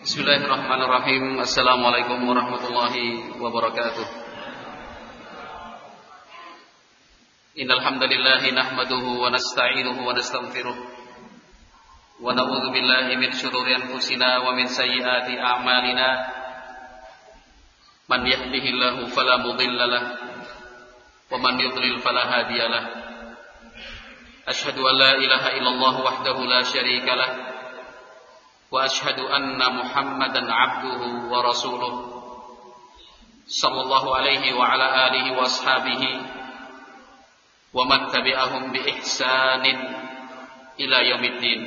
Bismillahirrahmanirrahim. Assalamualaikum warahmatullahi wabarakatuh. Innal hamdalillah nahmaduhu wa nasta'inuhu wa nastaghfiruh. Wa na'udzu billahi min shururi anfusina wa min sayyiati a'malina. Man yahdihillahu fala mudilla lahu wa man yudlil fala hadiya lahu. Ashhadu an la ilaha illallah wahdahu la syarika lahu وأشهد أن محمدا عبده ورسوله صلى الله عليه وعلى آله وأصحابه ومن تبعهم بإحسان إلى يوم الدين.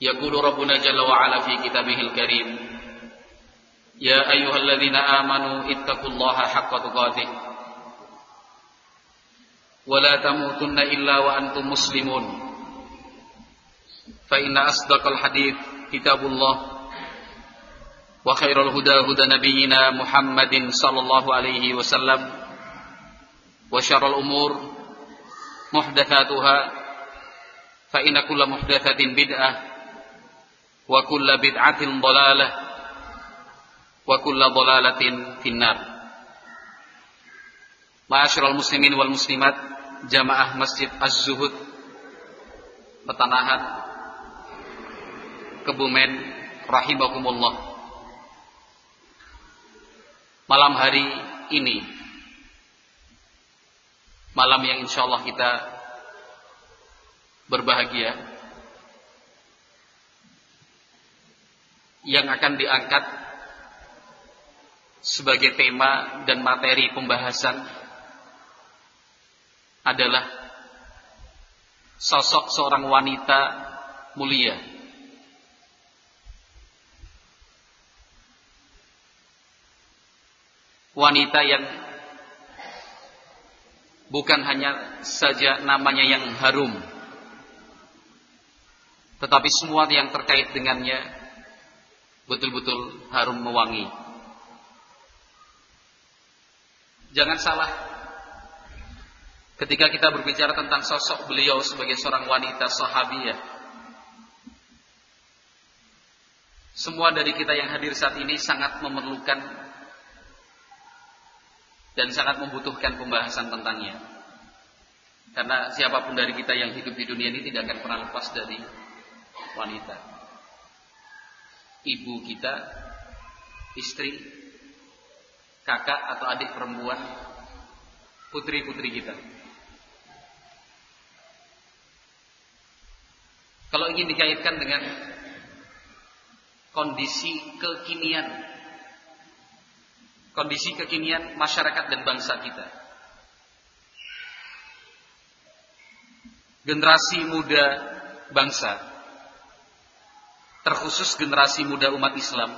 يقول ربنا جل وعلا في كتابه الكريم يا أيها الذين آمنوا اتقوا الله حق تقاته ولا تموتن إلا وأنتم مسلمون. فإن أصدق الحديث كتاب الله وخير الهدى هدى نبينا محمد صلى الله عليه وسلم وشر الأمور محدثاتها فإن كل محدثة بدعة وكل بدعة ضلالة وكل ضلالة في النار. معاشر المسلمين والمسلمات jamaah Masjid Az-Zuhud Petanahan Kebumen rahimakumullah. Malam hari ini malam yang insya Allah kita berbahagia yang akan diangkat sebagai tema dan materi pembahasan adalah sosok seorang wanita mulia wanita yang bukan hanya saja namanya yang harum tetapi semua yang terkait dengannya betul-betul harum mewangi. Jangan salah ketika kita berbicara tentang sosok beliau sebagai seorang wanita sahabiah semua dari kita yang hadir saat ini sangat memerlukan dan sangat membutuhkan pembahasan tentangnya. Karena siapa pun dari kita yang hidup di dunia ini tidak akan pernah lepas dari wanita. Ibu kita, istri, kakak atau adik perempuan, putri-putri kita. Kalau ingin dikaitkan dengan kondisi kekinian kondisi kekinian masyarakat dan bangsa kita. Generasi muda bangsa, terkhusus generasi muda umat Islam,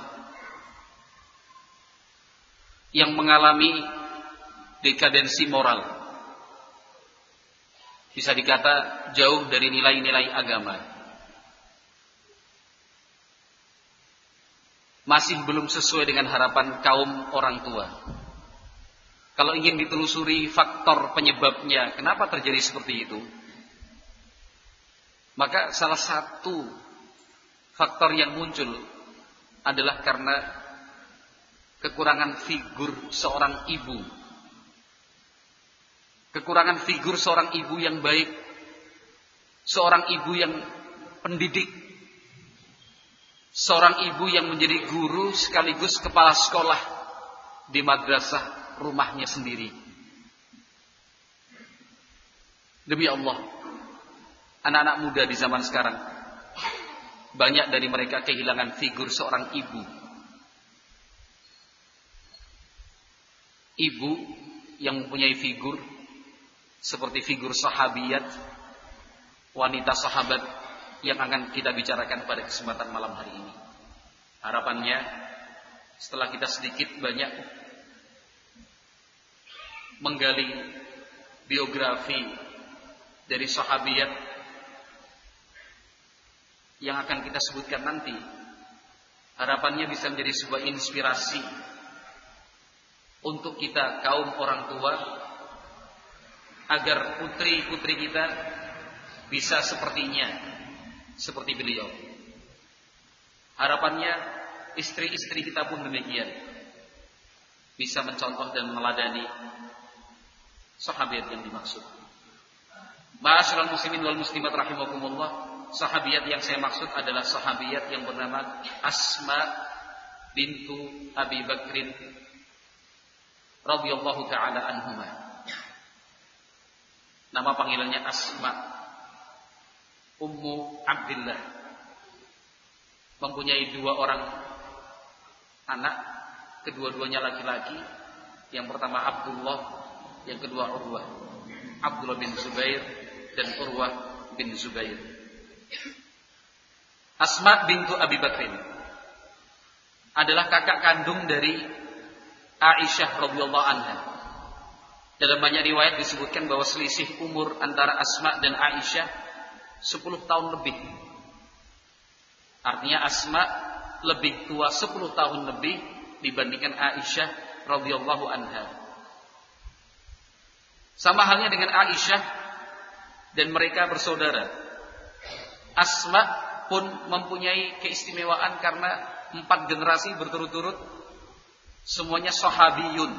yang mengalami dekadensi moral. Bisa dikata jauh dari nilai-nilai agama. Masih belum sesuai dengan harapan kaum orang tua. Kalau ingin ditelusuri faktor penyebabnya, kenapa terjadi seperti itu? Maka salah satu faktor yang muncul adalah karena kekurangan figur seorang ibu. Kekurangan figur seorang ibu yang baik. Seorang ibu yang pendidik seorang ibu yang menjadi guru sekaligus kepala sekolah di madrasah rumahnya sendiri. Demi Allah, anak-anak muda di zaman sekarang banyak dari mereka kehilangan figur seorang ibu. Ibu yang mempunyai figur seperti figur sahabiat, wanita sahabat yang akan kita bicarakan pada kesempatan malam hari ini. Harapannya setelah kita sedikit banyak menggali biografi dari sahabiat yang akan kita sebutkan nanti, harapannya bisa menjadi sebuah inspirasi untuk kita kaum orang tua agar putri-putri kita bisa sepertinya seperti beliau. Harapannya istri-istri kita pun demikian. Bisa mencontoh dan meladani sahabat yang dimaksud. Ma'asyiral muslimin wal muslimat rahimakumullah, sahabiat yang saya maksud adalah sahabiat yang bernama Asma bintu Abi Bakrin radhiyallahu taala anhuma. Nama panggilannya Asma Ummu Abdullah. Mempunyai dua orang anak, kedua-duanya laki-laki. Yang pertama Abdullah, yang kedua Urwah. Abdullah bin Zubair dan Urwah bin Zubair. Asma bintu Abi Bakrin adalah kakak kandung dari Aisyah radhiyallahu anha. Dalam banyak riwayat disebutkan bahwa selisih umur antara Asma dan Aisyah 10 tahun lebih. Artinya Asma lebih tua 10 tahun lebih dibandingkan Aisyah radhiyallahu anha. Sama halnya dengan Aisyah dan mereka bersaudara. Asma pun mempunyai keistimewaan karena empat generasi berturut-turut semuanya sahabiyun,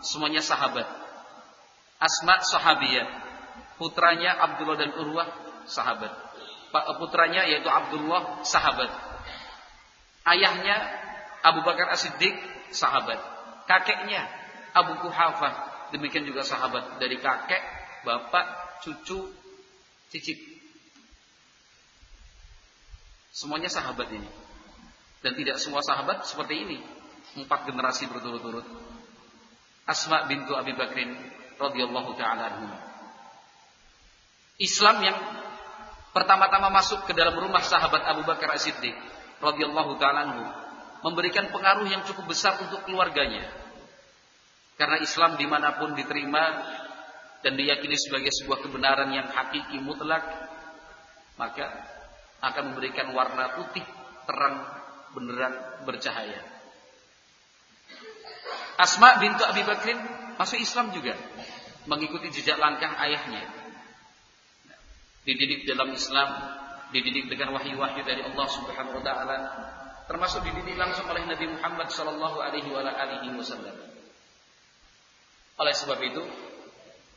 semuanya sahabat. Asma sahabiyah, putranya Abdullah dan Urwah sahabat. Putranya yaitu Abdullah sahabat. Ayahnya Abu Bakar As-Siddiq sahabat. Kakeknya Abu Kuhafah demikian juga sahabat dari kakek, bapak, cucu, cicit. Semuanya sahabat ini. Dan tidak semua sahabat seperti ini. Empat generasi berturut-turut. Asma bintu Abi Bakrin radhiyallahu taala. Islam yang pertama-tama masuk ke dalam rumah sahabat Abu Bakar As-Siddiq radhiyallahu taala anhu memberikan pengaruh yang cukup besar untuk keluarganya. Karena Islam di mana pun diterima dan diyakini sebagai sebuah kebenaran yang hakiki mutlak, maka akan memberikan warna putih terang beneran bercahaya. Asma bintu Abi Bakrin masuk Islam juga, mengikuti jejak langkah ayahnya. Dididik dalam Islam, dididik dengan wahyu-wahyu dari Allah Subhanahu wa taala, termasuk dididik langsung oleh Nabi Muhammad sallallahu alaihi wasallam. Oleh sebab itu,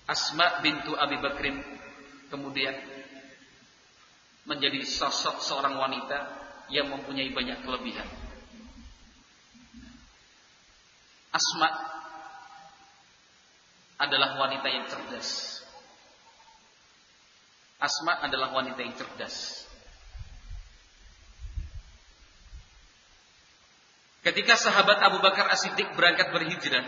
Asma bintu Abi Bakrin kemudian menjadi sosok seorang wanita yang mempunyai banyak kelebihan. Asma adalah wanita yang cerdas. Asma adalah wanita yang cerdas. Ketika sahabat Abu Bakar As-Siddiq berangkat berhijrah,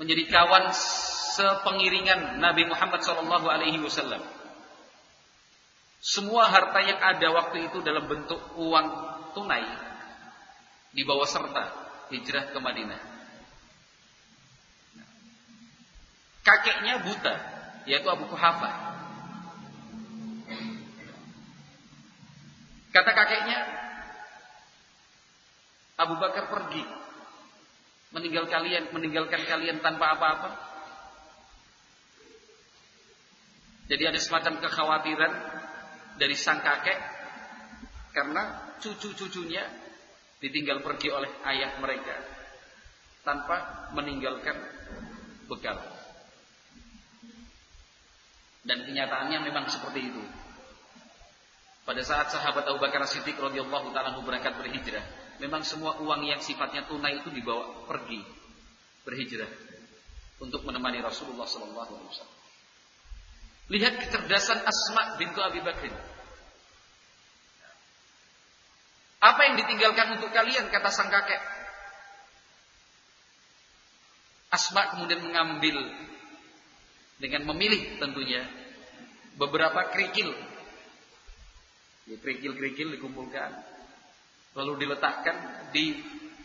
menjadi kawan sepengiringan Nabi Muhammad SAW. Alaihi Wasallam. Semua harta yang ada waktu itu dalam bentuk uang tunai dibawa serta hijrah ke Madinah. Kakeknya buta, yaitu Abu Kuhafa. Kata kakeknya, Abu Bakar pergi meninggal kalian meninggalkan kalian tanpa apa-apa? Jadi ada semacam kekhawatiran dari sang kakek karena cucu-cucunya ditinggal pergi oleh ayah mereka tanpa meninggalkan bekal. Dan kenyataannya memang seperti itu. Pada saat sahabat Abu Bakar Siddiq radhiyallahu taala berangkat berhijrah, memang semua uang yang sifatnya tunai itu dibawa pergi berhijrah untuk menemani Rasulullah sallallahu alaihi wasallam. Lihat kecerdasan Asma bintu Abi Bakr. Apa yang ditinggalkan untuk kalian kata sang kakek? Asma kemudian mengambil dengan memilih tentunya beberapa kerikil. Ya, kerikil-kerikil dikumpulkan lalu diletakkan di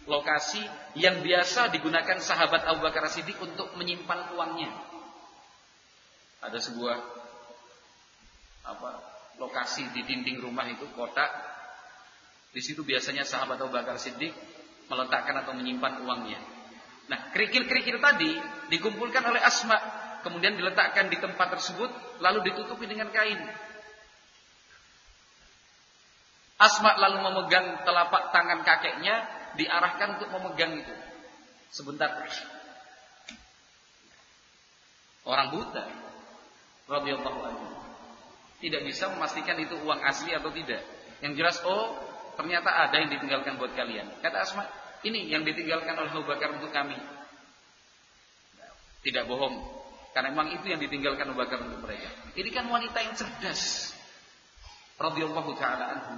lokasi yang biasa digunakan sahabat Abu Bakar Siddiq untuk menyimpan uangnya. Ada sebuah apa lokasi di dinding rumah itu kotak. Di situ biasanya sahabat Abu Bakar Siddiq meletakkan atau menyimpan uangnya. Nah, kerikil-kerikil tadi dikumpulkan oleh Asma, kemudian diletakkan di tempat tersebut, lalu ditutupi dengan kain. Asma lalu memegang telapak tangan kakeknya, diarahkan untuk memegang itu. Sebentar. Orang buta. Radhiyallahu. Tidak bisa memastikan itu uang asli atau tidak. Yang jelas, oh ternyata ada yang ditinggalkan buat kalian. Kata Asma, ini yang ditinggalkan oleh Abu Bakar untuk kami. Tidak bohong. Karena memang itu yang ditinggalkan Abu Bakar untuk mereka. Ini kan wanita yang cerdas. Radhiyallahu taala anhu.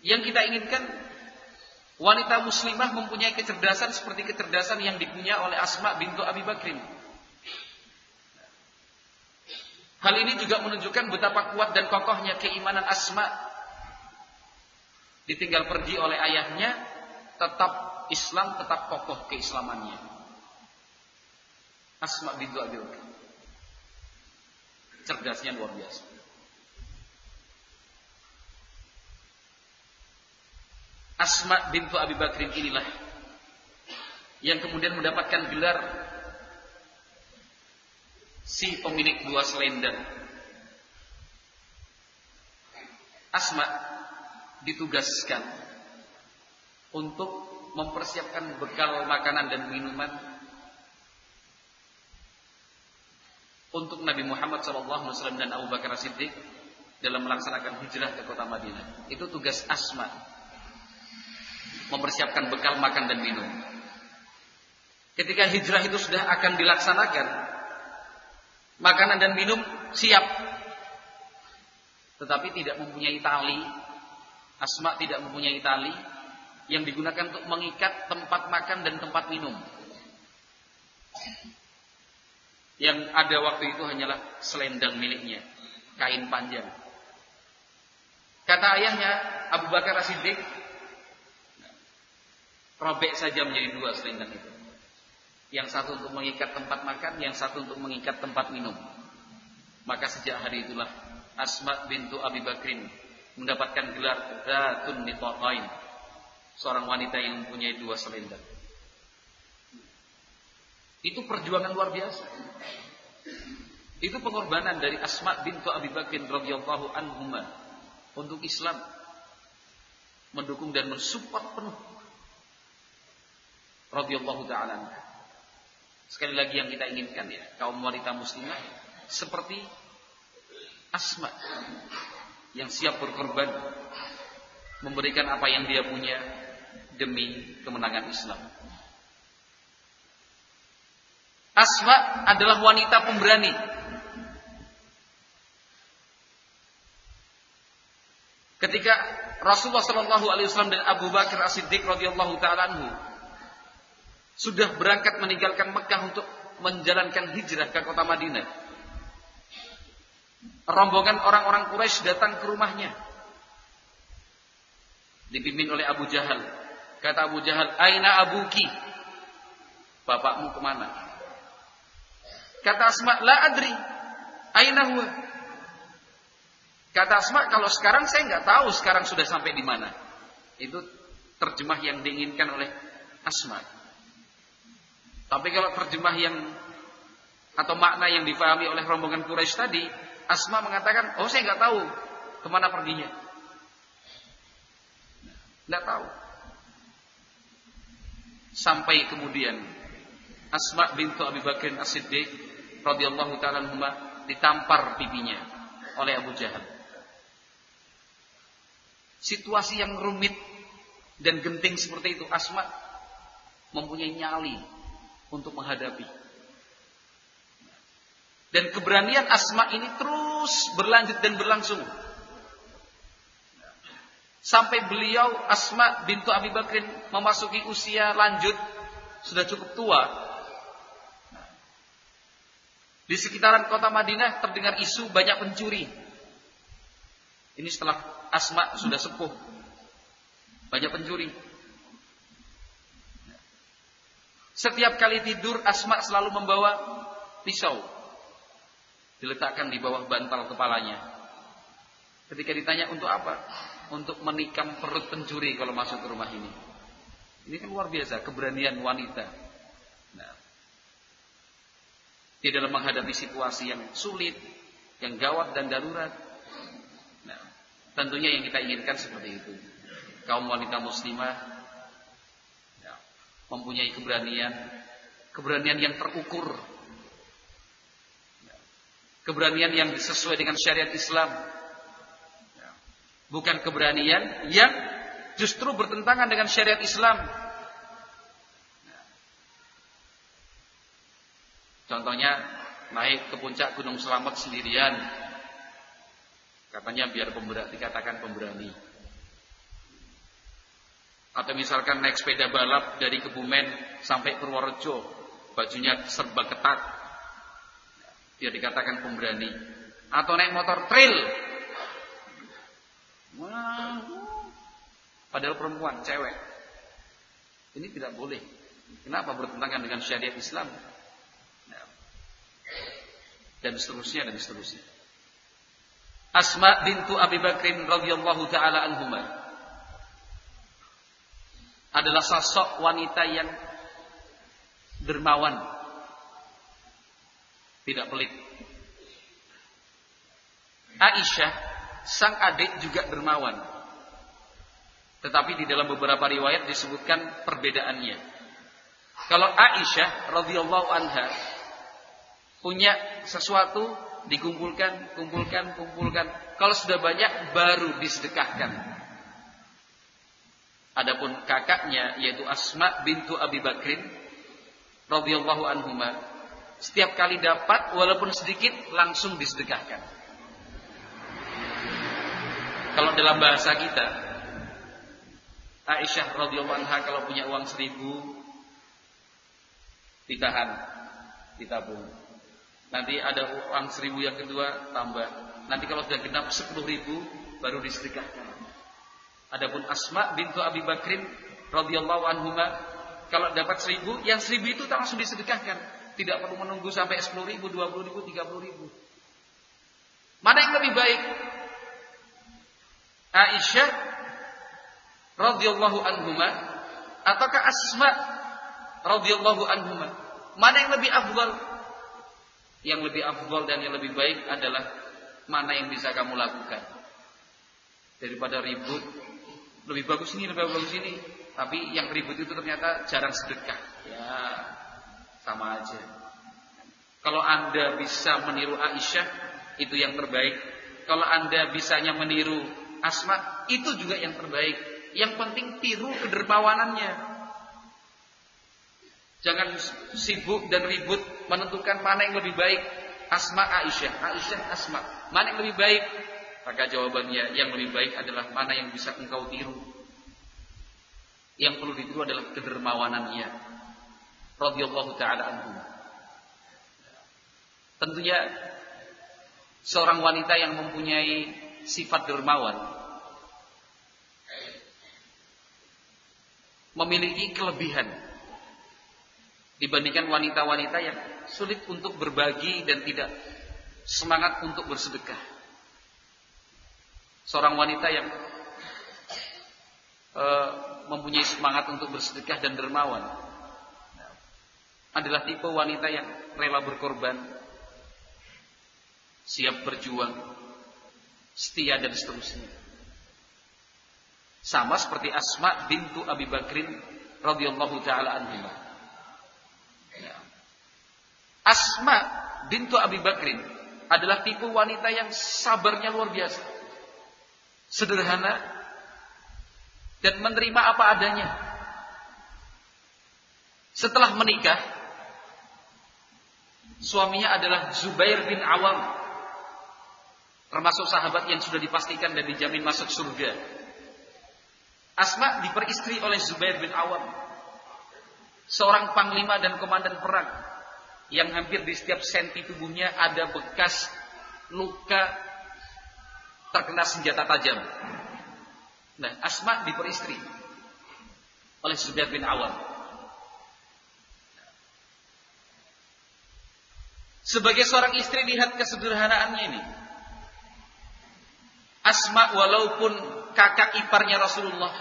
Yang kita inginkan wanita muslimah mempunyai kecerdasan seperti kecerdasan yang dipunya oleh Asma bintu Abi Bakrin. Hal ini juga menunjukkan betapa kuat dan kokohnya keimanan Asma. Ditinggal pergi oleh ayahnya, tetap Islam tetap kokoh keislamannya. Asma bintu Abi Bakar. Cerdasnya luar biasa. Asma bintu Abi Bakrin inilah yang kemudian mendapatkan gelar si pemilik dua selendang. Asma ditugaskan untuk mempersiapkan bekal makanan dan minuman untuk Nabi Muhammad SAW dan Abu Bakar Siddiq dalam melaksanakan hijrah ke kota Madinah. Itu tugas Asma. Mempersiapkan bekal makan dan minum. Ketika hijrah itu sudah akan dilaksanakan, makanan dan minum siap. Tetapi tidak mempunyai tali. Asma tidak mempunyai tali yang digunakan untuk mengikat tempat makan dan tempat minum. Yang ada waktu itu hanyalah selendang miliknya, kain panjang. Kata ayahnya Abu Bakar As-Siddiq, robek saja menjadi dua selendang itu. Yang satu untuk mengikat tempat makan, yang satu untuk mengikat tempat minum. Maka sejak hari itulah Asma bintu Abi Bakrin mendapatkan gelar Zatun Nitaqain seorang wanita yang mempunyai dua selendang. Itu perjuangan luar biasa. Itu pengorbanan dari Asma bintu Abi Bakr radhiyallahu anhuma untuk Islam mendukung dan mensupport penuh radhiyallahu taala Sekali lagi yang kita inginkan ya, kaum wanita muslimah seperti Asma yang siap berkorban memberikan apa yang dia punya demi kemenangan Islam. Asma adalah wanita pemberani. Ketika Rasulullah Shallallahu Alaihi Wasallam dan Abu Bakar As Siddiq radhiyallahu taala sudah berangkat meninggalkan Mekah untuk menjalankan hijrah ke kota Madinah. Rombongan orang-orang Quraisy datang ke rumahnya. Dipimpin oleh Abu Jahal Kata Abu Jahal, Aina abuki? Bapakmu ke mana? Kata Asma, La adri. Aina huwa? Kata Asma, kalau sekarang saya nggak tahu sekarang sudah sampai di mana. Itu terjemah yang diinginkan oleh Asma. Tapi kalau terjemah yang atau makna yang difahami oleh rombongan Quraisy tadi, Asma mengatakan, oh saya nggak tahu ke mana perginya. Nggak tahu. Sampai kemudian Asma bintu Abi Bakr As-Siddiq radhiyallahu taala ditampar pipinya oleh Abu Jahal. Situasi yang rumit dan genting seperti itu Asma mempunyai nyali untuk menghadapi. Dan keberanian Asma ini terus berlanjut dan berlangsung Sampai beliau Asma bintu Abi Bakrin memasuki usia lanjut sudah cukup tua. Di sekitaran kota Madinah terdengar isu banyak pencuri. Ini setelah Asma sudah sepuh. Banyak pencuri. Setiap kali tidur Asma selalu membawa pisau. Diletakkan di bawah bantal kepalanya. Ketika ditanya untuk apa? Untuk menikam perut pencuri kalau masuk ke rumah ini. Ini kan luar biasa keberanian wanita. Nah, di dalam menghadapi situasi yang sulit, yang gawat dan darurat, Tentunya yang kita inginkan seperti itu. Kaum wanita muslimah ya, mempunyai keberanian, keberanian yang terukur, ya, keberanian yang sesuai dengan syariat Islam, bukan keberanian yang justru bertentangan dengan syariat Islam. Contohnya naik ke puncak Gunung Selamat sendirian. Katanya biar pemberani, dikatakan pemberani. Atau misalkan naik sepeda balap dari Kebumen sampai Purworejo, bajunya serba ketat. Biar dikatakan pemberani. Atau naik motor trail. Padahal perempuan, cewek. Ini tidak boleh. Kenapa bertentangan dengan syariat Islam? dan seterusnya dan seterusnya. Asma bintu Abi Bakrin radhiyallahu taala anhuma adalah sosok wanita yang dermawan, tidak pelit. Aisyah, sang adik juga dermawan. Tetapi di dalam beberapa riwayat disebutkan perbedaannya. Kalau Aisyah radhiyallahu anha punya sesuatu dikumpulkan, kumpulkan, kumpulkan. Kalau sudah banyak baru disedekahkan. Adapun kakaknya yaitu Asma bintu Abi Bakrin radhiyallahu anhuma setiap kali dapat walaupun sedikit langsung disedekahkan. Kalau dalam bahasa kita Aisyah radhiyallahu anha kalau punya uang seribu ditahan, ditabung. Nanti ada uang seribu yang kedua tambah. Nanti kalau sudah genap sepuluh ribu baru disedekahkan. Adapun Asma bintu Abi Bakrin radhiyallahu anhuma kalau dapat seribu, yang seribu itu langsung disedekahkan. Tidak perlu menunggu sampai sepuluh ribu, dua puluh ribu, tiga puluh ribu. Mana yang lebih baik? Aisyah radhiyallahu anhuma ataukah Asma radhiyallahu anhuma? Mana yang lebih afdal? yang lebih afdol dan yang lebih baik adalah mana yang bisa kamu lakukan. Daripada ribut, lebih bagus ini, lebih bagus ini. Tapi yang ribut itu ternyata jarang sedekah. Ya, sama aja. Kalau Anda bisa meniru Aisyah, itu yang terbaik. Kalau Anda bisanya meniru Asma, itu juga yang terbaik. Yang penting tiru kedermawanannya. Jangan sibuk dan ribut menentukan mana yang lebih baik. Asma Aisyah, Aisyah Asma. Mana yang lebih baik? Maka jawabannya yang lebih baik adalah mana yang bisa engkau tiru. Yang perlu ditiru adalah kedermawanannya. Radhiyallahu taala anhu. Tentunya seorang wanita yang mempunyai sifat dermawan memiliki kelebihan dibandingkan wanita-wanita yang sulit untuk berbagi dan tidak semangat untuk bersedekah. Seorang wanita yang e, mempunyai semangat untuk bersedekah dan dermawan adalah tipe wanita yang rela berkorban, siap berjuang, setia dan seterusnya. Sama seperti Asma bintu Abi Bakrin radhiyallahu taala anhumah. Asma bintu Abi Bakrin adalah tipe wanita yang sabarnya luar biasa. Sederhana dan menerima apa adanya. Setelah menikah, suaminya adalah Zubair bin Awam. Termasuk sahabat yang sudah dipastikan dan dijamin masuk surga. Asma diperistri oleh Zubair bin Awam. Seorang panglima dan komandan perang yang hampir di setiap senti tubuhnya ada bekas luka terkena senjata tajam. Nah, Asma diperistri oleh Zubair bin Awam. Sebagai seorang istri lihat kesederhanaannya ini. Asma walaupun kakak iparnya Rasulullah.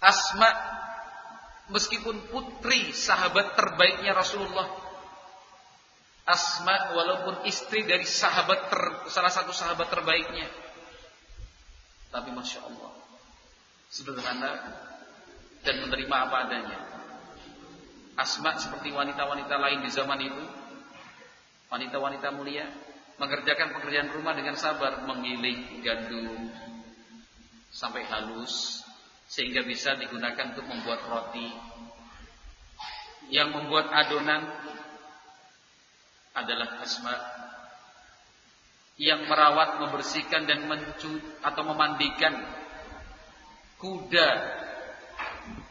Asma meskipun putri sahabat terbaiknya Rasulullah Asma walaupun istri dari sahabat ter, salah satu sahabat terbaiknya. Tapi Masya Allah. Sederhana dan menerima apa adanya. Asma seperti wanita-wanita lain di zaman itu. Wanita-wanita mulia. Mengerjakan pekerjaan rumah dengan sabar. Memilih gandum. Sampai halus. Sehingga bisa digunakan untuk membuat roti. Yang membuat adonan adalah Asma yang merawat, membersihkan dan mencut atau memandikan kuda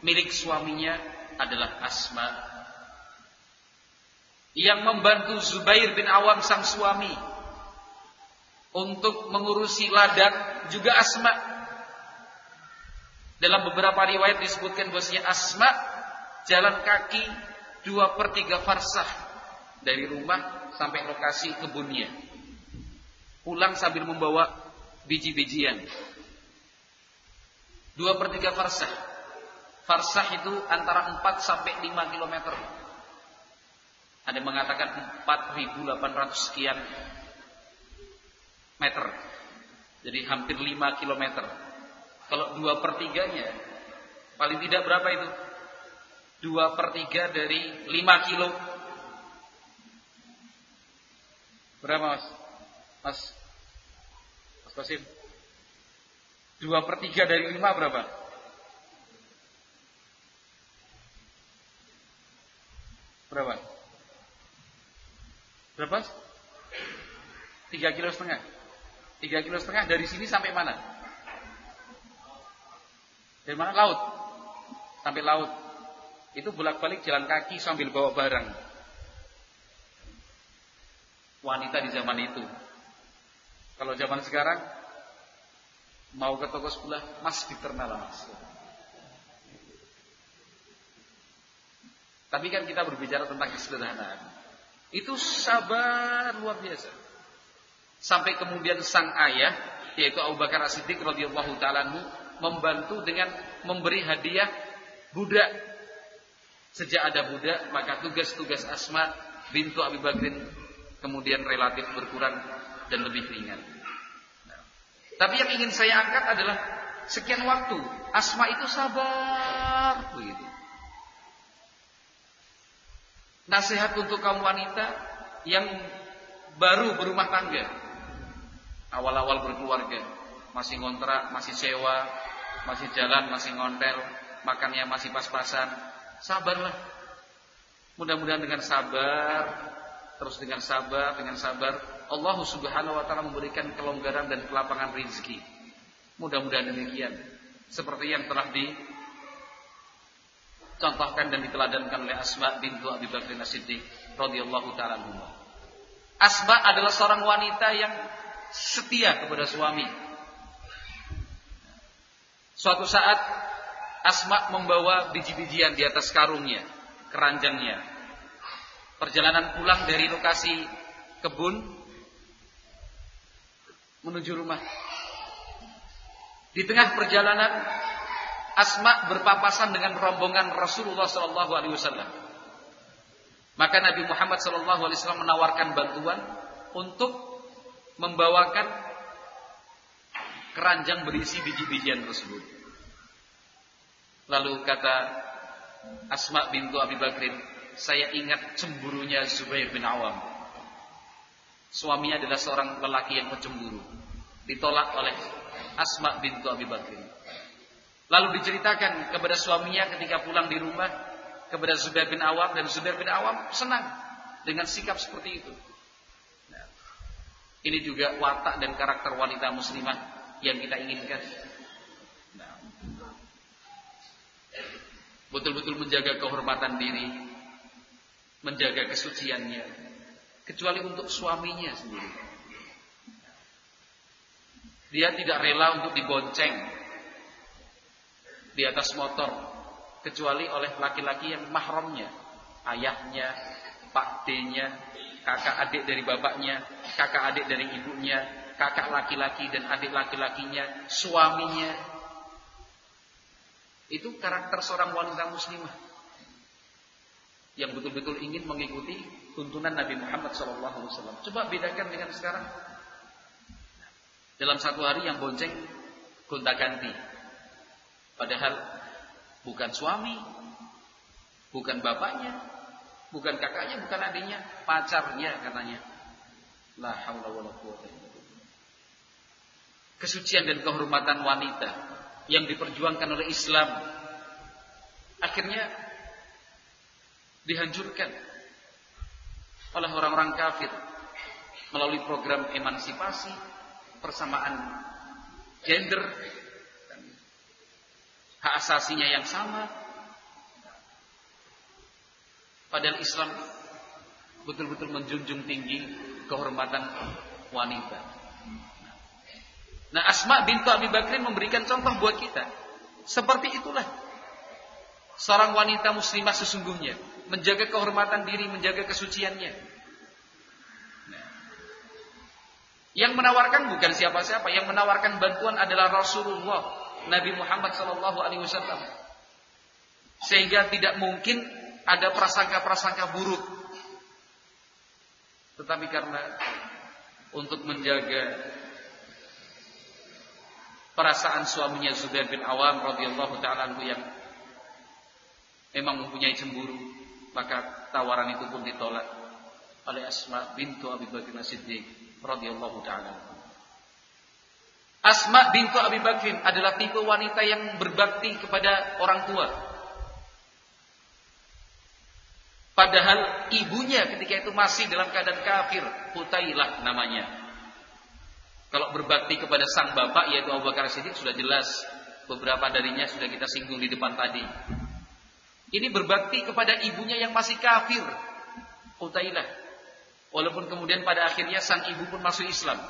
milik suaminya adalah Asma. Yang membantu Zubair bin Awam sang suami untuk mengurusi ladang juga Asma. Dalam beberapa riwayat disebutkan bahwasanya Asma jalan kaki dua per tiga farsah dari rumah sampai lokasi kebunnya. Pulang sambil membawa biji-bijian. Dua per tiga farsah. Farsah itu antara 4 sampai 5 kilometer. Ada yang mengatakan 4.800 sekian meter. Jadi hampir 5 kilometer. Kalau dua per tiganya, paling tidak berapa itu? Dua per tiga dari 5 kilo Berapa mas? Mas Mas Qasim Dua per tiga dari lima berapa? Berapa? Berapa? Tiga kilo setengah Tiga kilo setengah dari sini sampai mana? Dari mana? Laut Sampai laut Itu bolak-balik jalan kaki sambil bawa barang wanita di zaman itu. Kalau zaman sekarang mau ke toko sebelah, Mas diternal Mas. Tapi kan kita berbicara tentang kesederhanaan. Itu sabar luar biasa. Sampai kemudian sang ayah yaitu Abu Bakar As-Siddiq radhiyallahu taala membantu dengan memberi hadiah budak. Sejak ada budak, maka tugas-tugas Asma bintu Abi Bakrin kemudian relatif berkurang dan lebih ringan. tapi yang ingin saya angkat adalah sekian waktu Asma itu sabar begitu. Nasihat untuk kaum wanita yang baru berumah tangga, awal-awal berkeluarga, masih ngontrak, masih sewa, masih jalan, masih ngontel, makannya masih pas-pasan, sabarlah. Mudah-mudahan dengan sabar terus dengan sabar, dengan sabar, Allah Subhanahu wa taala memberikan kelonggaran dan kelapangan rezeki. Mudah-mudahan demikian. Seperti yang telah dicontohkan dan diteladankan oleh Asma bintu Abi Bakr As-Siddiq radhiyallahu taala Asma adalah seorang wanita yang setia kepada suami. Suatu saat Asma membawa biji-bijian di atas karungnya, keranjangnya. Perjalanan pulang dari lokasi kebun menuju rumah. Di tengah perjalanan Asma berpapasan dengan rombongan Rasulullah Shallallahu Alaihi Wasallam. Maka Nabi Muhammad Shallallahu Alaihi Wasallam menawarkan bantuan untuk membawakan keranjang berisi biji-bijian tersebut. Lalu kata Asma bintu Abi Bakrin, saya ingat cemburunya Zubair bin Awam. Suaminya adalah seorang lelaki yang pencemburu. Ditolak oleh Asma bintu Abi Bakr. Lalu diceritakan kepada suaminya ketika pulang di rumah kepada Zubair bin Awam dan Zubair bin Awam senang dengan sikap seperti itu. Ini juga watak dan karakter wanita muslimah yang kita inginkan. Nah, betul-betul menjaga kehormatan diri, menjaga kesuciannya kecuali untuk suaminya sendiri. Dia tidak rela untuk dibonceng di atas motor kecuali oleh laki-laki yang mahramnya, ayahnya, pak D-nya, kakak adik dari bapaknya, kakak adik dari ibunya, kakak laki-laki dan adik laki-lakinya, suaminya. Itu karakter seorang wanita muslimah. yang betul-betul ingin mengikuti tuntunan Nabi Muhammad SAW. Coba bedakan dengan sekarang. Dalam satu hari yang bonceng gonta-ganti. Padahal bukan suami, bukan bapaknya, bukan kakaknya, bukan adiknya, pacarnya katanya. La haula wala quwwata Kesucian dan kehormatan wanita yang diperjuangkan oleh Islam akhirnya dihancurkan oleh orang-orang kafir melalui program emansipasi, persamaan gender, hak asasinya yang sama. Padahal Islam betul-betul menjunjung tinggi kehormatan wanita. Nah, Asma bintu Abi Bakrin memberikan contoh buat kita. Seperti itulah seorang wanita muslimah sesungguhnya menjaga kehormatan diri, menjaga kesuciannya. Yang menawarkan bukan siapa-siapa, yang menawarkan bantuan adalah Rasulullah Nabi Muhammad wasallam. Sehingga tidak mungkin ada prasangka-prasangka buruk. Tetapi karena untuk menjaga perasaan suaminya Zubair bin Awam radhiyallahu taala yang memang mempunyai cemburu, maka tawaran itu pun ditolak oleh Asma bintu Abi Bakar Siddiq radhiyallahu taala. Asma bintu Abi Bakrin adalah tipe wanita yang berbakti kepada orang tua. Padahal ibunya ketika itu masih dalam keadaan kafir, Putailah namanya. Kalau berbakti kepada sang bapak yaitu Abu Bakar Siddiq sudah jelas beberapa darinya sudah kita singgung di depan tadi. Ini berbakti kepada ibunya yang masih kafir, Utailah. Walaupun kemudian pada akhirnya sang ibu pun masuk Islam.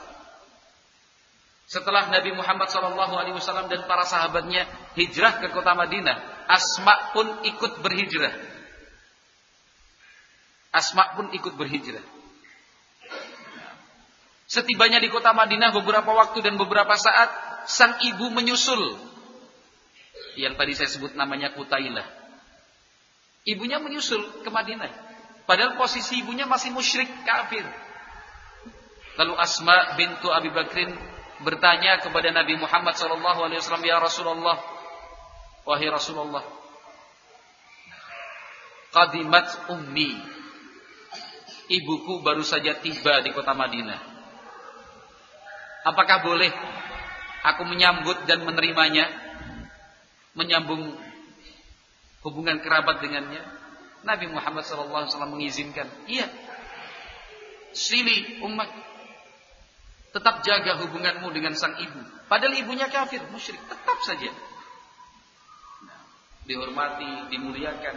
Setelah Nabi Muhammad SAW dan para sahabatnya hijrah ke kota Madinah, Asma pun ikut berhijrah. Asma pun ikut berhijrah. Setibanya di kota Madinah beberapa waktu dan beberapa saat, sang ibu menyusul. Yang tadi saya sebut namanya Kutailah. Ibunya menyusul ke Madinah. Padahal posisi ibunya masih musyrik kafir. Lalu Asma bintu Abi Bakrin bertanya kepada Nabi Muhammad SAW, Ya Rasulullah, Wahai Rasulullah, Qadimat ummi, ibuku baru saja tiba di kota Madinah. Apakah boleh aku menyambut dan menerimanya? Menyambung hubungan kerabat dengannya? Nabi Muhammad SAW mengizinkan. Iya. Sili umat. Tetap jaga hubunganmu dengan sang ibu. Padahal ibunya kafir, musyrik. Tetap saja. dihormati, dimuliakan.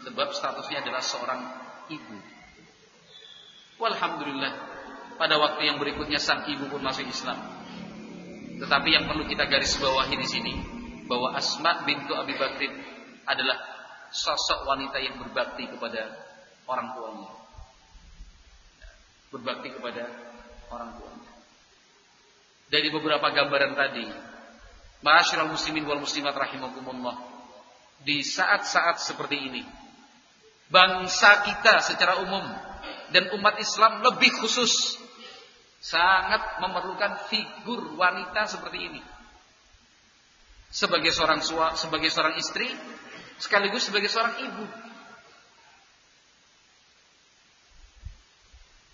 Sebab statusnya adalah seorang ibu. Walhamdulillah pada waktu yang berikutnya sang ibu pun masuk Islam. Tetapi yang perlu kita garis bawahi di sini bahwa Asma bintu Abi Bakrin adalah sosok wanita yang berbakti kepada orang tuanya. Berbakti kepada orang tuanya. Dari beberapa gambaran tadi, Ma'asyiral muslimin wal muslimat rahimakumullah. Di saat-saat seperti ini, bangsa kita secara umum dan umat Islam lebih khusus sangat memerlukan figur wanita seperti ini. Sebagai seorang sua, sebagai seorang istri, sekaligus sebagai seorang ibu.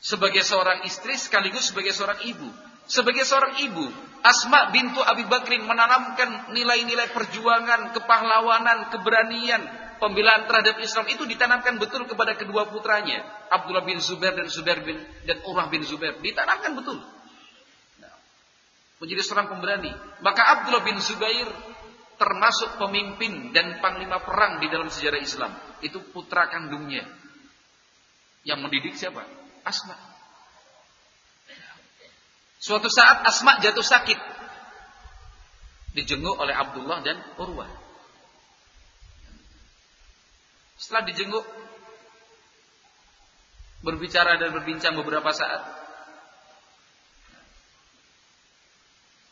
Sebagai seorang istri sekaligus sebagai seorang ibu. Sebagai seorang ibu, Asma bintu Abi Bakrin menanamkan nilai-nilai perjuangan, kepahlawanan, keberanian, pembelaan terhadap Islam itu ditanamkan betul kepada kedua putranya, Abdullah bin Zubair dan Zubair bin dan Urwah bin Zubair, ditanamkan betul. Nah, menjadi seorang pemberani. Maka Abdullah bin Zubair termasuk pemimpin dan panglima perang di dalam sejarah Islam. Itu putra kandungnya. Yang mendidik siapa? Asma. Suatu saat Asma jatuh sakit. Dijenguk oleh Abdullah dan Urwah. Setelah dijenguk berbicara dan berbincang beberapa saat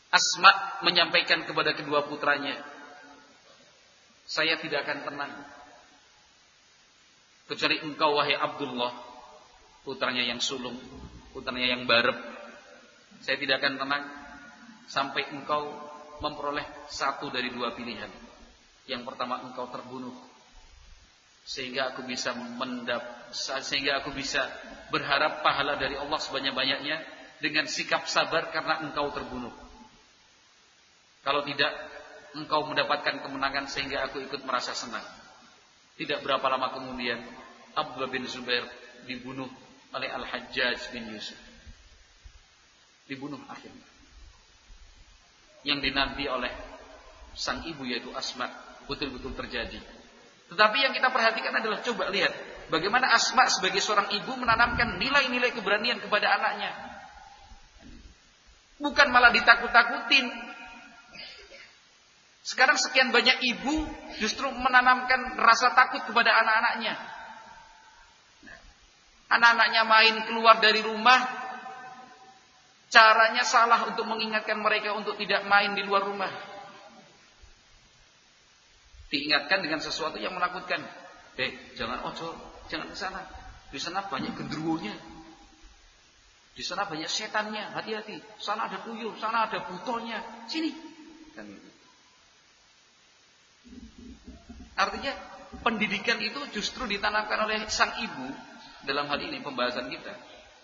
Asma menyampaikan kepada kedua putranya saya tidak akan tenang Kecuali engkau wahai Abdullah, putranya yang sulung, putranya yang barep. Saya tidak akan tenang sampai engkau memperoleh satu dari dua pilihan. Yang pertama engkau terbunuh sehingga aku bisa mendap sehingga aku bisa berharap pahala dari Allah sebanyak-banyaknya dengan sikap sabar karena engkau terbunuh. Kalau tidak, engkau mendapatkan kemenangan sehingga aku ikut merasa senang. Tidak berapa lama kemudian, Abdullah bin Zubair dibunuh oleh Al-Hajjaj bin Yusuf. Dibunuh akhirnya. Yang dinanti oleh sang ibu yaitu Asma betul-betul terjadi. Tetapi yang kita perhatikan adalah coba lihat bagaimana Asma sebagai seorang ibu menanamkan nilai-nilai keberanian kepada anaknya. Bukan malah ditakut-takutin. Sekarang sekian banyak ibu justru menanamkan rasa takut kepada anak-anaknya. Anak-anaknya main keluar dari rumah, caranya salah untuk mengingatkan mereka untuk tidak main di luar rumah. Diingatkan dengan sesuatu yang menakutkan. Eh, jangan ojo, jangan ke sana. Di sana banyak genderuwonya. Di sana banyak setannya, hati-hati. Sana ada tuyul, sana ada butonya. Sini. Kan Artinya pendidikan itu justru ditanamkan oleh sang ibu dalam hal ini pembahasan kita.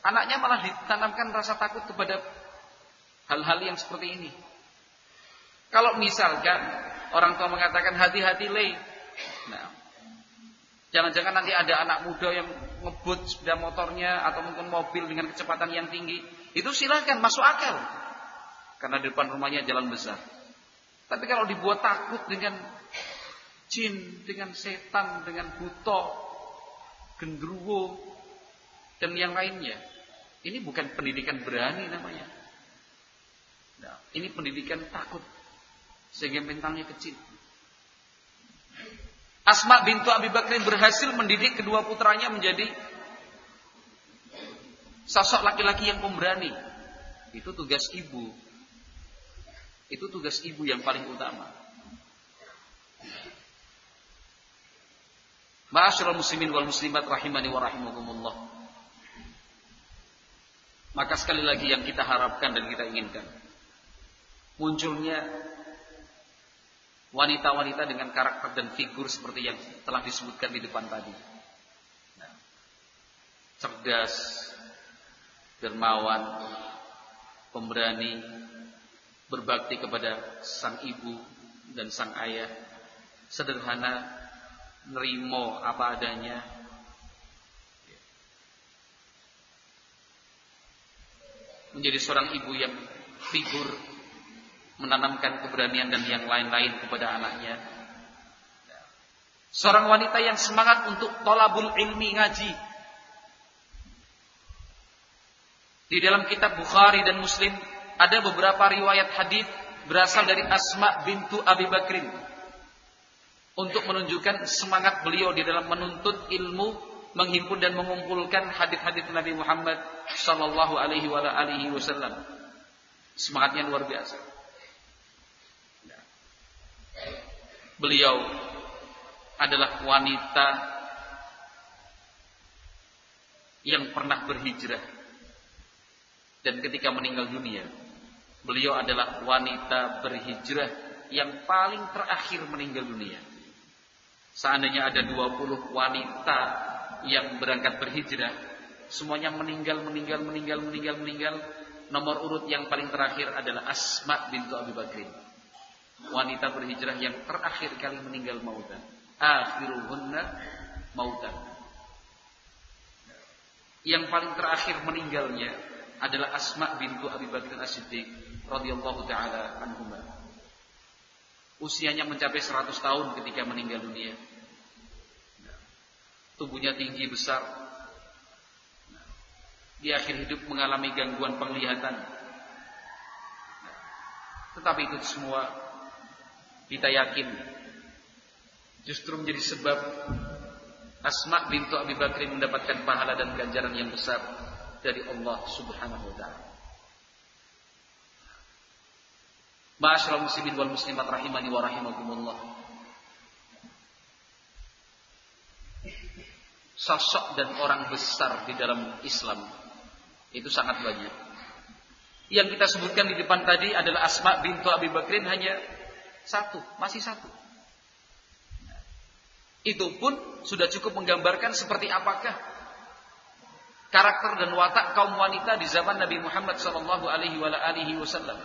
Anaknya malah ditanamkan rasa takut kepada hal-hal yang seperti ini. Kalau misalkan orang tua mengatakan hati-hati le. Nah, jangan-jangan nanti ada anak muda yang ngebut sepeda motornya atau mungkin mobil dengan kecepatan yang tinggi. Itu silahkan masuk akal. Karena di depan rumahnya jalan besar. Tapi kalau dibuat takut dengan jin, dengan setan, dengan buto, gendruwo, dan yang lainnya. Ini bukan pendidikan berani namanya. Nah, ini pendidikan takut sehingga mentalnya kecil. Asma bintu Abi Bakrin berhasil mendidik kedua putranya menjadi sosok laki-laki yang pemberani. Itu tugas ibu. Itu tugas ibu yang paling utama. Ma'asyiral muslimin wal muslimat rahimani wa rahimakumullah. Maka sekali lagi yang kita harapkan dan kita inginkan munculnya wanita-wanita dengan karakter dan figur seperti yang telah disebutkan di depan tadi. Nah, cerdas, dermawan, pemberani, berbakti kepada sang ibu dan sang ayah, sederhana, nerimo apa adanya. Menjadi seorang ibu yang figur menanamkan keberanian dan yang lain-lain kepada anaknya. Seorang wanita yang semangat untuk tolabul ilmi ngaji. Di dalam kitab Bukhari dan Muslim ada beberapa riwayat hadis berasal dari Asma bintu Abi Bakrin untuk menunjukkan semangat beliau di dalam menuntut ilmu, menghimpun dan mengumpulkan hadis-hadis Nabi Muhammad sallallahu alaihi wasallam. Semangatnya luar biasa. Beliau adalah wanita yang pernah berhijrah dan ketika meninggal dunia beliau adalah wanita berhijrah yang paling terakhir meninggal dunia. Seandainya ada 20 wanita yang berangkat berhijrah, semuanya meninggal, meninggal, meninggal, meninggal, meninggal. Nomor urut yang paling terakhir adalah Asma bintu Abi Bakrin wanita berhijrah yang terakhir kali meninggal mautan. Akhiruhunna mautan. Yang paling terakhir meninggalnya adalah Asma bintu Abi Bakr As-Siddiq radhiyallahu taala anhuma. Usianya mencapai 100 tahun ketika meninggal dunia. Tubuhnya tinggi besar. Di akhir hidup mengalami gangguan penglihatan. Tetapi itu semua kita yakin justru menjadi sebab Asma bintu Abi Bakrin mendapatkan pahala dan ganjaran yang besar dari Allah Subhanahu wa taala. Ma'asyiral muslimin wal muslimat rahimani wa rahimakumullah. sosok dan orang besar di dalam Islam itu sangat banyak. Yang kita sebutkan di depan tadi adalah Asma bintu Abi Bakrin hanya satu, masih satu. Itu pun sudah cukup menggambarkan seperti apakah karakter dan watak kaum wanita di zaman Nabi Muhammad sallallahu alaihi wasallam.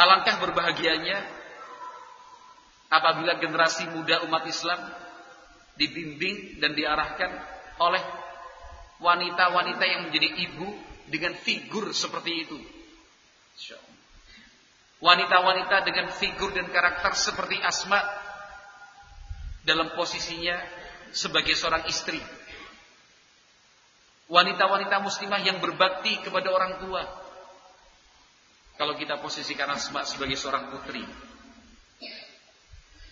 Alangkah berbahagianya apabila generasi muda umat Islam dibimbing dan diarahkan oleh wanita-wanita yang menjadi ibu dengan figur seperti itu. Wanita-wanita dengan figur dan karakter seperti Asma dalam posisinya sebagai seorang istri. Wanita-wanita muslimah yang berbakti kepada orang tua, kalau kita posisikan Asma sebagai seorang putri.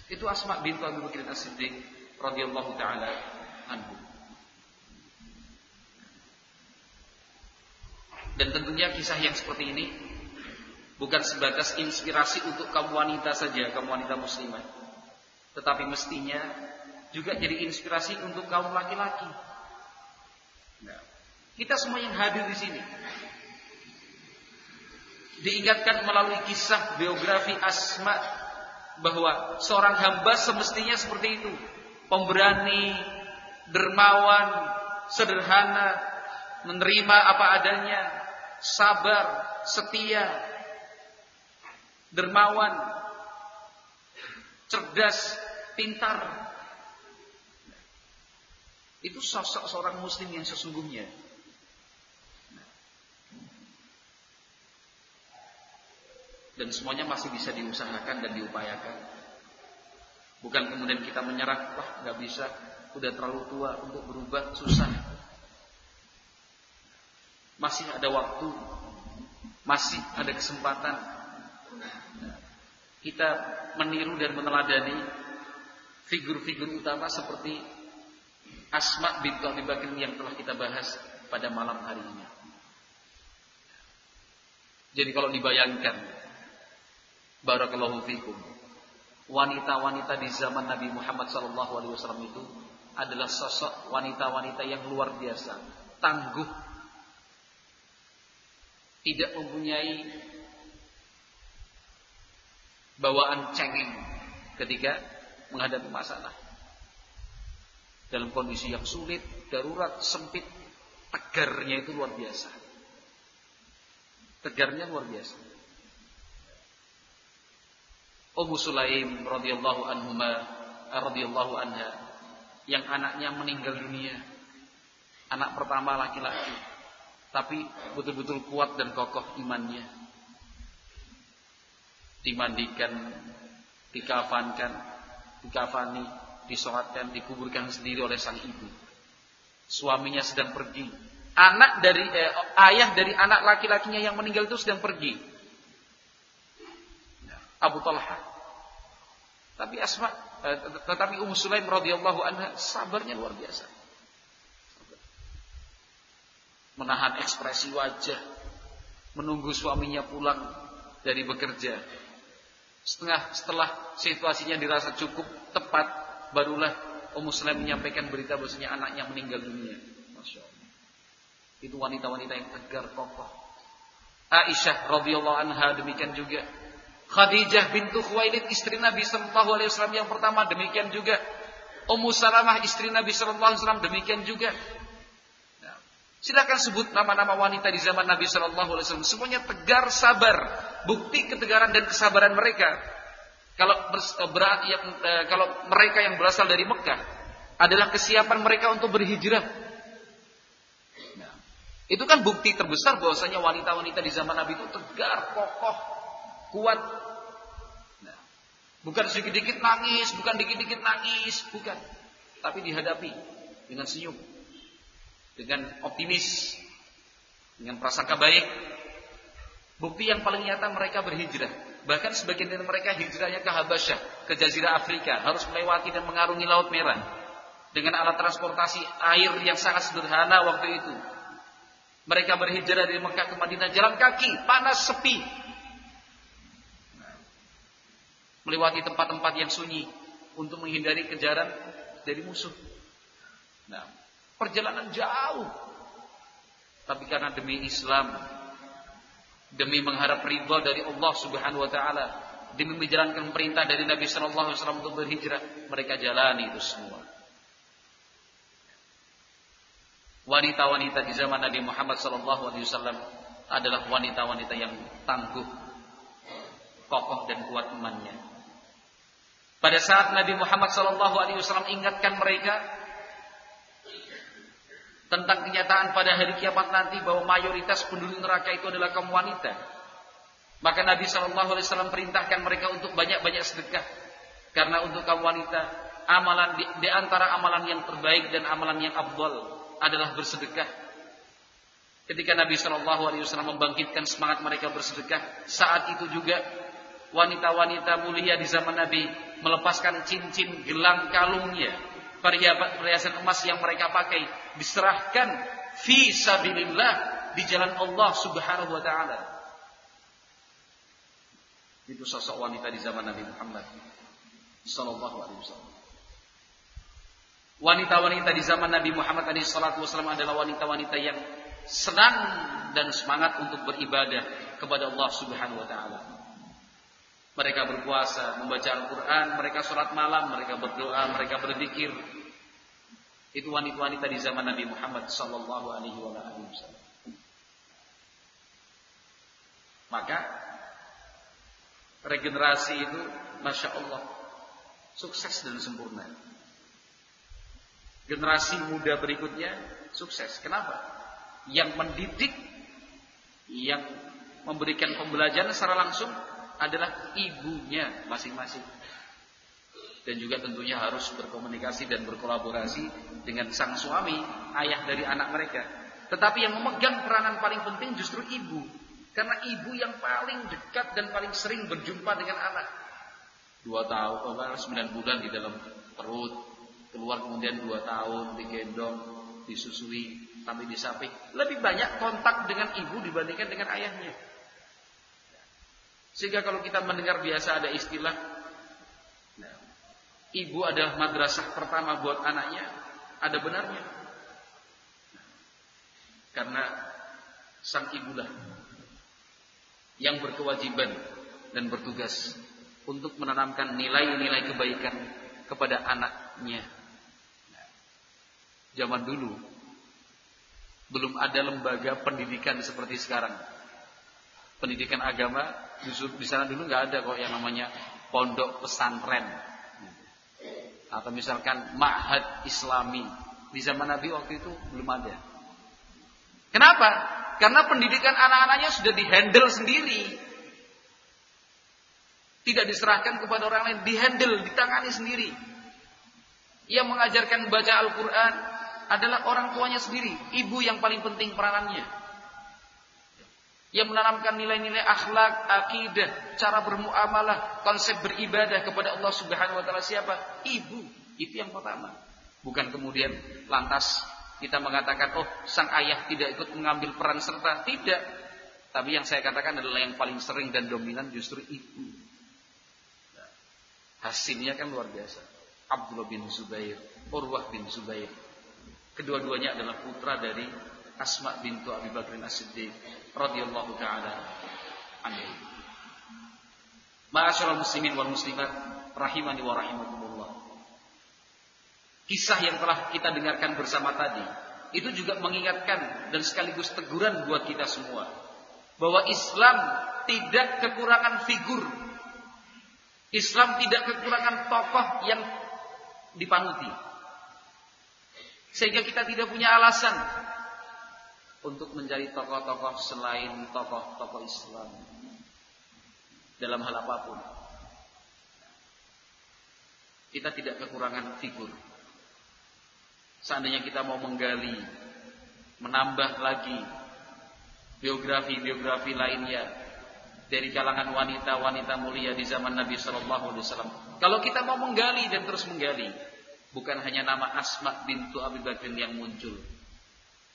Itu Asma bintu Abu Bakar As-Siddiq radhiyallahu taala anhu. Dan tentunya kisah yang seperti ini bukan sebatas inspirasi untuk kaum wanita saja, kaum wanita muslimah. Tetapi mestinya juga jadi inspirasi untuk kaum laki-laki. Nah, kita semua yang hadir di sini diingatkan melalui kisah biografi Asma bahwa seorang hamba semestinya seperti itu, pemberani, dermawan, sederhana, menerima apa adanya, sabar, setia, dermawan, cerdas, pintar. Itu sosok seorang muslim yang sesungguhnya. dan semuanya masih bisa diusahakan dan diupayakan. Bukan kemudian kita menyerah, wah nggak bisa, udah terlalu tua untuk berubah, susah. Masih ada waktu, masih ada kesempatan. Kita meniru dan meneladani figur-figur utama seperti Asma bintu Abi Bakar yang telah kita bahas pada malam hari ini. Jadi kalau dibayangkan Barakallahu fikum. Wanita-wanita di zaman Nabi Muhammad SAW itu adalah sosok wanita-wanita yang luar biasa, tangguh, tidak mempunyai bawaan cengeng ketika menghadapi masalah. Dalam kondisi yang sulit, darurat, sempit, tegarnya itu luar biasa. Tegarnya luar biasa. Ummu Sulaim radhiyallahu anhuma radhiyallahu anha yang anaknya meninggal dunia. Anak pertama laki-laki. Tapi betul-betul kuat dan kokoh imannya. Dimandikan, dikafankan, dikafani, disolatkan, dikuburkan sendiri oleh sang ibu. Suaminya sedang pergi. Anak dari eh, ayah dari anak laki-lakinya yang meninggal itu sedang pergi. Abu Talha tapi Asma, eh, tetapi Ummu Sulaim radhiyallahu anha sabarnya luar biasa. Menahan ekspresi wajah, menunggu suaminya pulang dari bekerja. Setengah setelah situasinya dirasa cukup tepat, barulah Ummu Sulaim menyampaikan berita bahwasanya anaknya meninggal dunia. Masya Allah. Itu wanita-wanita yang tegar kokoh. Aisyah radhiyallahu anha demikian juga Khadijah bintu Khuwailid istri Nabi sallallahu alaihi wasallam yang pertama demikian juga. Ummu Salamah istri Nabi sallallahu alaihi wasallam demikian juga. Silakan sebut nama-nama wanita di zaman Nabi sallallahu alaihi wasallam. Semuanya tegar, sabar. Bukti ketegaran dan kesabaran mereka. Kalau eh, berat, yang, eh, kalau mereka yang berasal dari Mekah adalah kesiapan mereka untuk berhijrah. Nah, itu kan bukti terbesar bahwasanya wanita-wanita di zaman Nabi itu tegar, kokoh, kuat. Nah, bukan sedikit-dikit nangis, bukan dikit-dikit nangis, bukan. Tapi dihadapi dengan senyum, dengan optimis, dengan prasangka baik. Bukti yang paling nyata mereka berhijrah. Bahkan sebagian dari mereka hijrahnya ke Habasyah, ke Jazirah Afrika, harus melewati dan mengarungi Laut Merah dengan alat transportasi air yang sangat sederhana waktu itu. Mereka berhijrah dari Mekah ke Madinah jalan kaki, panas sepi, melewati tempat-tempat yang sunyi untuk menghindari kejaran dari musuh. Nah, perjalanan jauh. Tapi karena demi Islam, demi mengharap ridha dari Allah Subhanahu wa taala, demi menjalankan perintah dari Nabi sallallahu alaihi wasallam untuk berhijrah, mereka jalani itu semua. Wanita-wanita di zaman Nabi Muhammad sallallahu alaihi wasallam adalah wanita-wanita yang tangguh, kokoh dan kuat imannya. Pada saat Nabi Muhammad sallallahu alaihi wasallam ingatkan mereka tentang kenyataan pada hari kiamat nanti bahwa mayoritas penduduk neraka itu adalah kaum wanita. Maka Nabi Shallallahu Alaihi Wasallam perintahkan mereka untuk banyak-banyak sedekah. Karena untuk kaum wanita, amalan di, di antara amalan yang terbaik dan amalan yang abdul adalah bersedekah. Ketika Nabi Shallallahu Alaihi Wasallam membangkitkan semangat mereka bersedekah, saat itu juga wanita-wanita mulia di zaman Nabi melepaskan cincin gelang kalungnya perhiasan emas yang mereka pakai diserahkan fi sabilillah di jalan Allah Subhanahu wa taala. Itu sosok wanita di zaman Nabi Muhammad sallallahu alaihi wasallam. Wanita-wanita di zaman Nabi Muhammad SAW adalah wanita-wanita yang senang dan semangat untuk beribadah kepada Allah Subhanahu wa taala. Mereka berpuasa, membaca Al-Quran, mereka sholat malam, mereka berdoa, mereka berzikir. Itu wanita-wanita di zaman Nabi Muhammad Sallallahu Alaihi Wasallam. Maka regenerasi itu, masya Allah, sukses dan sempurna. Generasi muda berikutnya sukses. Kenapa? Yang mendidik, yang memberikan pembelajaran secara langsung adalah ibunya masing-masing. Dan juga tentunya harus berkomunikasi dan berkolaborasi dengan sang suami, ayah dari anak mereka. Tetapi yang memegang peranan paling penting justru ibu. Karena ibu yang paling dekat dan paling sering berjumpa dengan anak. Dua tahun, sembilan bulan di dalam perut. Keluar kemudian dua tahun digendong, disusui, sampai di samping. Lebih banyak kontak dengan ibu dibandingkan dengan ayahnya. Sehingga kalau kita mendengar biasa ada istilah Ibu adalah madrasah pertama buat anaknya Ada benarnya. Karena Sang ibulah Yang berkewajiban Dan bertugas Untuk menanamkan nilai-nilai kebaikan Kepada anaknya. Zaman dulu Belum ada lembaga pendidikan seperti sekarang. Pendidikan agama di sana dulu nggak ada kok yang namanya pondok pesantren atau misalkan ma'had islami di zaman Nabi waktu itu belum ada. Kenapa? Karena pendidikan anak-anaknya sudah dihandle sendiri. Tidak diserahkan kepada orang lain, dihandle, ditangani sendiri. Yang mengajarkan baca Al-Quran adalah orang tuanya sendiri, ibu yang paling penting peranannya yang menanamkan nilai-nilai akhlak, akidah, cara bermuamalah, konsep beribadah kepada Allah Subhanahu wa taala siapa? Ibu. Itu yang pertama. Bukan kemudian lantas kita mengatakan, "Oh, sang ayah tidak ikut mengambil peran serta." Tidak. Tapi yang saya katakan adalah yang paling sering dan dominan justru ibu. Hasilnya kan luar biasa. Abdullah bin Zubair, Urwah bin Zubair. Kedua-duanya adalah putra dari Asma bintu Abi Bakr As-Siddiq radhiyallahu taala anhu. Ma'asyiral muslimin wal muslimat rahimani wa rahimakumullah. Kisah yang telah kita dengarkan bersama tadi itu juga mengingatkan dan sekaligus teguran buat kita semua bahwa Islam tidak kekurangan figur. Islam tidak kekurangan tokoh yang dipanuti. Sehingga kita tidak punya alasan untuk mencari tokoh-tokoh selain tokoh-tokoh Islam dalam hal apa pun. Kita tidak kekurangan figur. Seandainya kita mau menggali, menambah lagi biografi-biografi lainnya dari kalangan wanita-wanita mulia di zaman Nabi Shallallahu Alaihi Wasallam. Kalau kita mau menggali dan terus menggali, bukan hanya nama Asma bintu Abi Bakr yang muncul,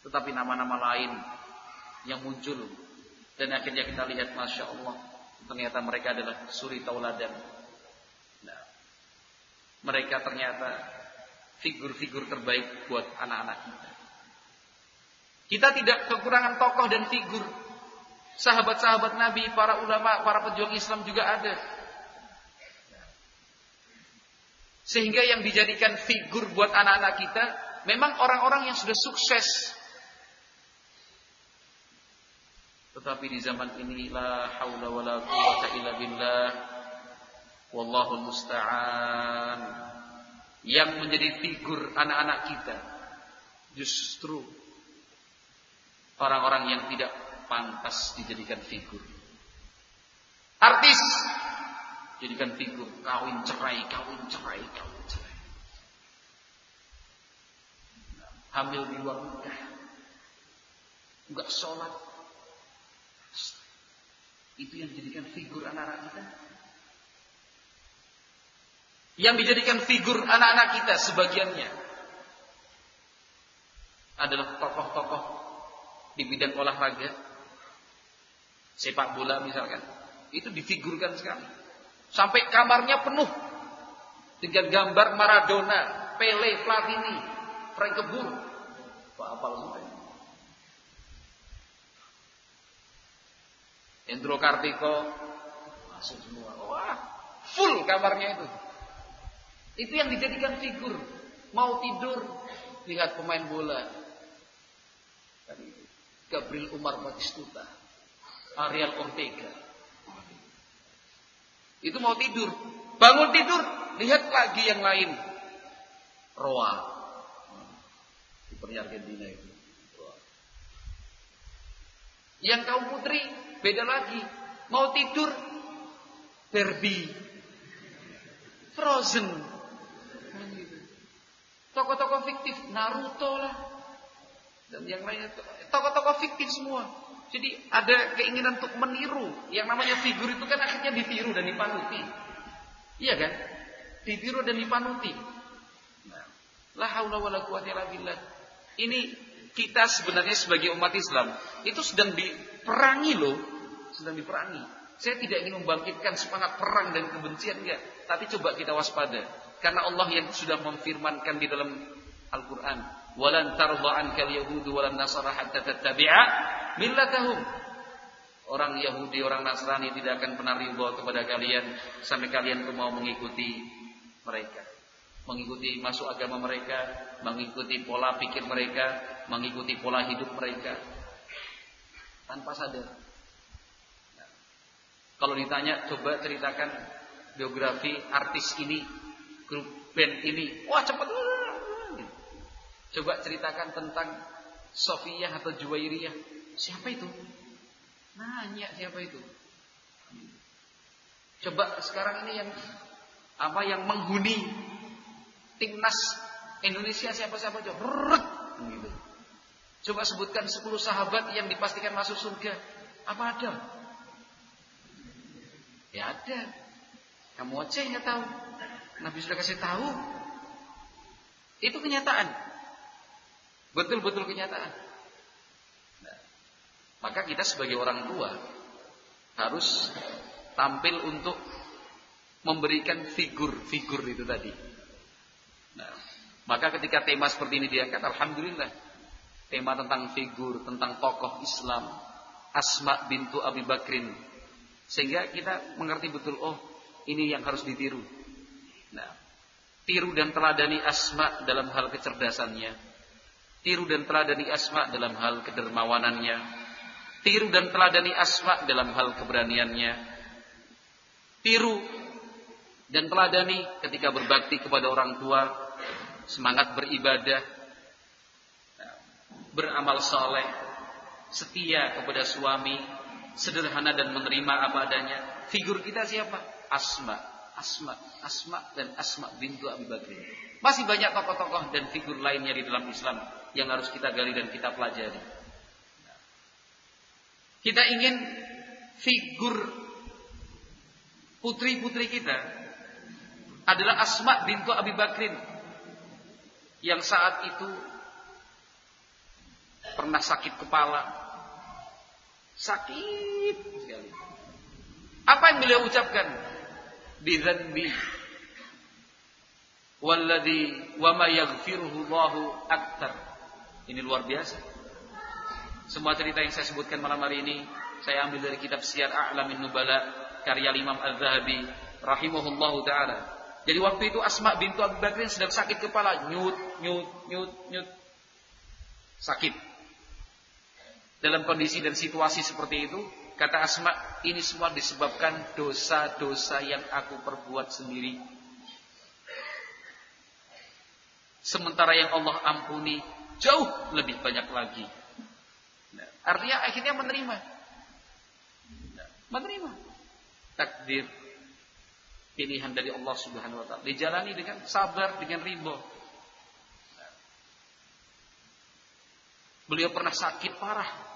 tetapi nama-nama lain yang muncul dan akhirnya kita lihat masya Allah ternyata mereka adalah suri tauladan mereka ternyata figur-figur terbaik buat anak-anak kita. Kita tidak kekurangan tokoh dan figur. Sahabat-sahabat Nabi, para ulama, para pejuang Islam juga ada. Sehingga yang dijadikan figur buat anak-anak kita memang orang-orang yang sudah sukses. Tetapi di zaman ini la haula wala quwata illa billah wallahul musta'an. Yang menjadi figur anak-anak kita justru orang-orang yang tidak pantas dijadikan figur. Artis jadikan figur kawin cerai, kawin cerai, kawin cerai. Hamil di luar nikah, enggak sholat. Itu yang dijadikan figur anak-anak kita. Yang dijadikan figur anak-anak kita sebagiannya adalah tokoh-tokoh di bidang olahraga, sepak bola misalkan, itu difigurkan sekali. Sampai kamarnya penuh dengan gambar Maradona, Pele, Platini, Frank Kebun. Pak apal semua. Endro Kartiko masuk semua. Wah, full kamarnya itu. Itu yang dijadikan figur. Mau tidur, lihat pemain bola. Gabriel Umar Batistuta, Ariel Ortega. Itu mau tidur, bangun tidur, lihat lagi yang lain. Roa. Kipernya Argentina itu. Yang kaum putri beda lagi. Mau tidur Barbie. Frozen. Tokoh-tokoh fiktif Naruto lah. Dan yang lainnya tokoh-tokoh fiktif semua. Jadi ada keinginan untuk meniru. Yang namanya figur itu kan akhirnya ditiru dan dipanuti. Iya kan? Ditiru dan dipanuti. Nah, la haula wala quwata illa. Ini kita sebenarnya sebagai umat Islam itu sedang diperangi loh, sedang diperangi. Saya tidak ingin membangkitkan semangat perang dan kebencian enggak, tapi coba kita waspada. Karena Allah yang sudah memfirmankan di dalam Al-Qur'an, walan tarda ankal yahudu walan nasara hatta tattabi'a millatahum. Orang Yahudi orang Nasrani tidak akan pernah ridho kepada kalian sampai kalian mau mengikuti mereka. Mengikuti masuk agama mereka mengikuti pola pikir mereka mengikuti pola hidup mereka. Tanpa sadar kalau ditanya coba ceritakan biografi artis ini grup band ini wah cepat Coba ceritakan tentang Sofiyah atau Juwairiyah. Siapa itu? Nanya siapa itu? Coba sekarang ini yang apa yang menghuni timnas Indonesia siapa-siapa coba. Coba sebutkan 10 sahabat yang dipastikan masuk surga. Apa ada? Ya ada. Kamu aja yang tahu. Nabi sudah kasih tahu. Itu kenyataan. Betul-betul kenyataan. Nah, maka kita sebagai orang tua harus tampil untuk memberikan figur-figur itu tadi. Nah, maka ketika tema seperti ini diangkat, alhamdulillah, tema tentang figur, tentang tokoh Islam, Asma bintu Abi Bakrin, sehingga kita mengerti betul, oh ini yang harus ditiru. Nah, tiru dan teladani Asma dalam hal kecerdasannya, Tiru dan teladani Asma dalam hal kedermawanannya. Tiru dan teladani Asma dalam hal keberaniannya. Tiru dan teladani ketika berbakti kepada orang tua. Semangat beribadah. Beramal soleh. Setia kepada suami. Sederhana dan menerima apa adanya. Figur kita siapa? Asma. Asma. Asma dan Asma bintu Abi Bakr. Masih banyak tokoh-tokoh dan figur lainnya di dalam Islam yang harus kita gali dan kita pelajari. Kita ingin figur putri-putri kita adalah Asma bintu Abi Bakrin yang saat itu pernah sakit kepala. Sakit sekali. Apa yang beliau ucapkan? Bidzanbi. Walladhi wa ma yaghfiruhu Allahu aktar. Ini luar biasa. Semua cerita yang saya sebutkan malam hari ini saya ambil dari kitab Syiar A'lamin Nubala karya Imam Al-Zahabi rahimahullahu taala. Jadi waktu itu Asma bintu Abu Bakrin sedang sakit kepala, nyut nyut nyut nyut. Sakit. Dalam kondisi dan situasi seperti itu, kata Asma, ini semua disebabkan dosa-dosa yang aku perbuat sendiri. Sementara yang Allah ampuni jauh lebih banyak lagi. Nah, artinya akhirnya menerima. Nah, menerima takdir pilihan dari Allah Subhanahu wa taala. Dijalani dengan sabar, dengan ridho. Beliau pernah sakit parah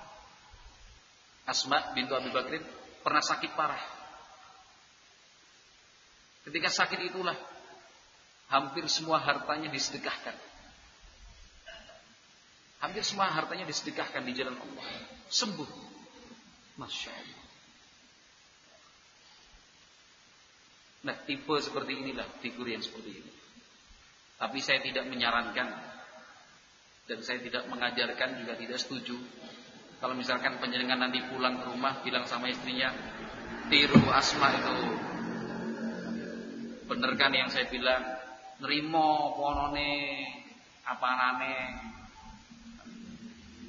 Asma bintu Abi Bakrin pernah sakit parah. Ketika sakit itulah hampir semua hartanya disedekahkan. Hampir semua hartanya disedekahkan di jalan Allah. Sembuh. Masya Allah. Nah, tipe seperti inilah figur yang seperti ini. Tapi saya tidak menyarankan dan saya tidak mengajarkan juga tidak setuju kalau misalkan penjenengan nanti pulang ke rumah bilang sama istrinya, tiru asma itu. Bener kan yang saya bilang, nerimo ponone apa nane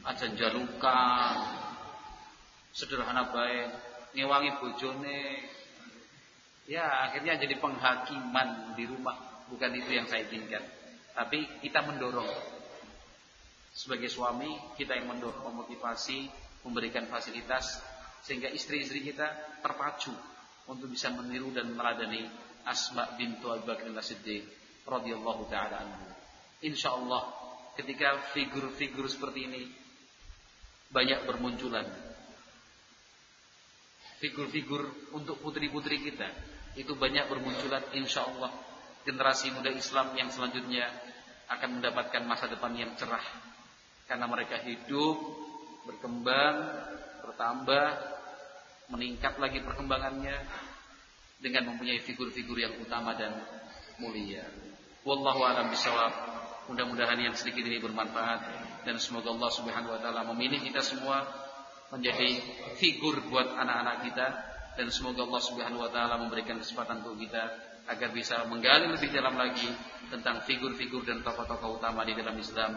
aja jaluka sederhana baik ngewangi bojone. Ya akhirnya jadi penghakiman di rumah. Bukan itu yang saya inginkan. Tapi kita mendorong sebagai suami kita yang mendorong memotivasi, memberikan fasilitas sehingga istri-istri kita terpacu untuk bisa meniru dan meladani Asma bintu Abu Bakar As-Siddiq radhiyallahu taala anhu. Insyaallah ketika figur-figur seperti ini banyak bermunculan figur-figur untuk putri-putri kita itu banyak bermunculan insyaallah generasi muda Islam yang selanjutnya akan mendapatkan masa depan yang cerah karena mereka hidup, berkembang, bertambah, meningkat lagi perkembangannya dengan mempunyai figur-figur yang utama dan mulia. Wallahu a'lam bishawab. Mudah-mudahan yang sedikit ini bermanfaat dan semoga Allah Subhanahu wa taala memilih kita semua menjadi figur buat anak-anak kita dan semoga Allah Subhanahu wa taala memberikan kesempatan untuk kita agar bisa menggali lebih dalam lagi tentang figur-figur dan tokoh-tokoh utama di dalam Islam